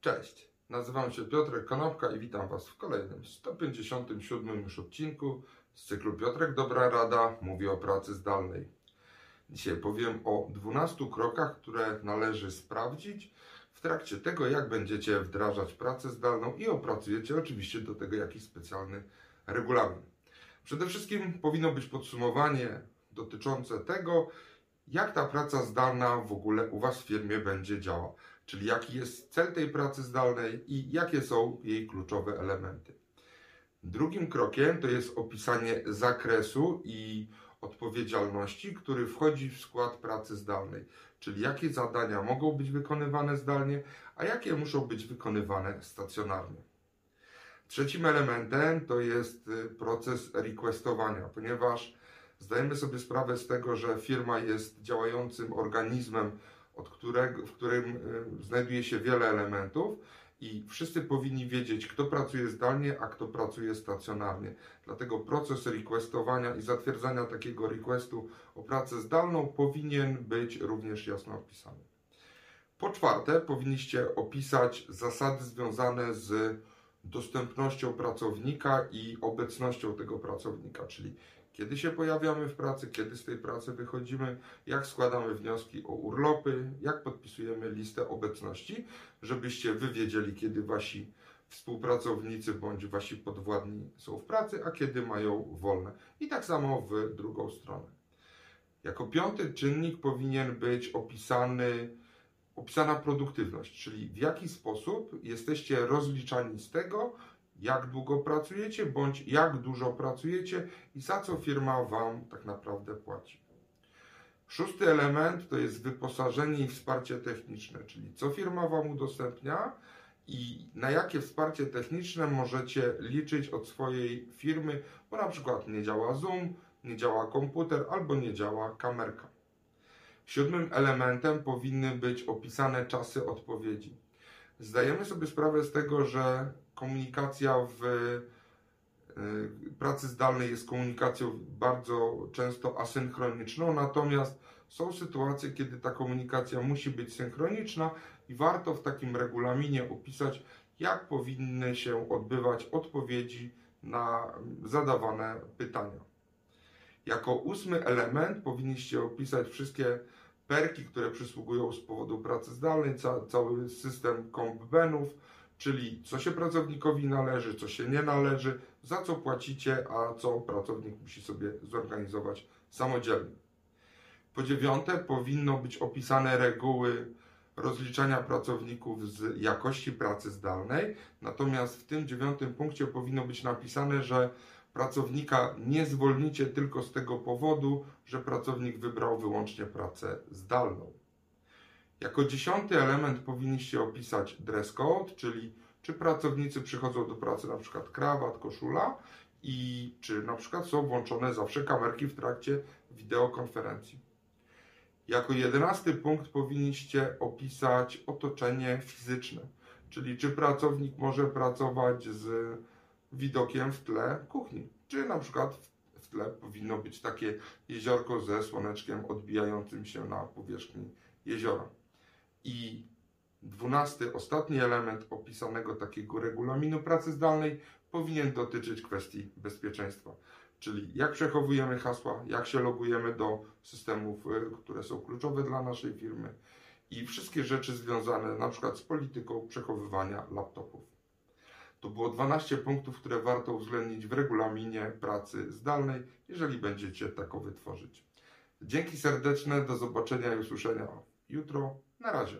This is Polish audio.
Cześć, nazywam się Piotrek Konopka i witam Was w kolejnym 157 już odcinku z cyklu Piotrek Dobra Rada mówi o pracy zdalnej. Dzisiaj powiem o 12 krokach, które należy sprawdzić w trakcie tego, jak będziecie wdrażać pracę zdalną i opracujecie oczywiście do tego jakiś specjalny regulamin. Przede wszystkim powinno być podsumowanie dotyczące tego, jak ta praca zdalna w ogóle u Was w firmie będzie działała, czyli jaki jest cel tej pracy zdalnej i jakie są jej kluczowe elementy. Drugim krokiem to jest opisanie zakresu i odpowiedzialności, który wchodzi w skład pracy zdalnej, czyli jakie zadania mogą być wykonywane zdalnie, a jakie muszą być wykonywane stacjonarnie. Trzecim elementem to jest y, proces requestowania, ponieważ zdajemy sobie sprawę z tego, że firma jest działającym organizmem, od którego, w którym y, znajduje się wiele elementów i wszyscy powinni wiedzieć, kto pracuje zdalnie, a kto pracuje stacjonarnie. Dlatego proces requestowania i zatwierdzania takiego requestu o pracę zdalną powinien być również jasno opisany. Po czwarte, powinniście opisać zasady związane z dostępnością pracownika i obecnością tego pracownika, czyli kiedy się pojawiamy w pracy, kiedy z tej pracy wychodzimy, jak składamy wnioski o urlopy, jak podpisujemy listę obecności, żebyście wy wiedzieli, kiedy wasi współpracownicy bądź wasi podwładni są w pracy, a kiedy mają wolne. I tak samo w drugą stronę. Jako piąty czynnik powinien być opisany, opisana produktywność, czyli w jaki sposób jesteście rozliczani z tego, jak długo pracujecie, bądź jak dużo pracujecie i za co firma Wam tak naprawdę płaci. Szósty element to jest wyposażenie i wsparcie techniczne, czyli co firma Wam udostępnia i na jakie wsparcie techniczne możecie liczyć od swojej firmy, bo na przykład nie działa Zoom, nie działa komputer albo nie działa kamerka. Siódmym elementem powinny być opisane czasy odpowiedzi. Zdajemy sobie sprawę z tego, że komunikacja w y, pracy zdalnej jest komunikacją bardzo często asynchroniczną, natomiast są sytuacje, kiedy ta komunikacja musi być synchroniczna i warto w takim regulaminie opisać, jak powinny się odbywać odpowiedzi na zadawane pytania. Jako ósmy element powinniście opisać wszystkie perki, które przysługują z powodu pracy zdalnej, ca cały system komp-benów, czyli co się pracownikowi należy, co się nie należy, za co płacicie, a co pracownik musi sobie zorganizować samodzielnie. Po dziewiąte, powinno być opisane reguły rozliczania pracowników z jakości pracy zdalnej. Natomiast w tym dziewiątym punkcie powinno być napisane, że pracownika nie zwolnicie tylko z tego powodu, że pracownik wybrał wyłącznie pracę zdalną. Jako dziesiąty element powinniście opisać dress code, czyli czy pracownicy przychodzą do pracy na przykład krawat, koszula i czy na przykład są włączone zawsze kamerki w trakcie wideokonferencji. Jako jedenasty punkt powinniście opisać otoczenie fizyczne, czyli czy pracownik może pracować z widokiem w tle kuchni, czy na przykład w tle powinno być takie jeziorko ze słoneczkiem odbijającym się na powierzchni jeziora. I dwunasty, ostatni element opisanego takiego regulaminu pracy zdalnej powinien dotyczyć kwestii bezpieczeństwa. Czyli jak przechowujemy hasła, jak się logujemy do systemów, y, które są kluczowe dla naszej firmy i wszystkie rzeczy związane na przykład z polityką przechowywania laptopów. To było 12 punktów, które warto uwzględnić w regulaminie pracy zdalnej, jeżeli będziecie takowy tworzyć. Dzięki serdeczne, do zobaczenia i usłyszenia jutro. Na razie.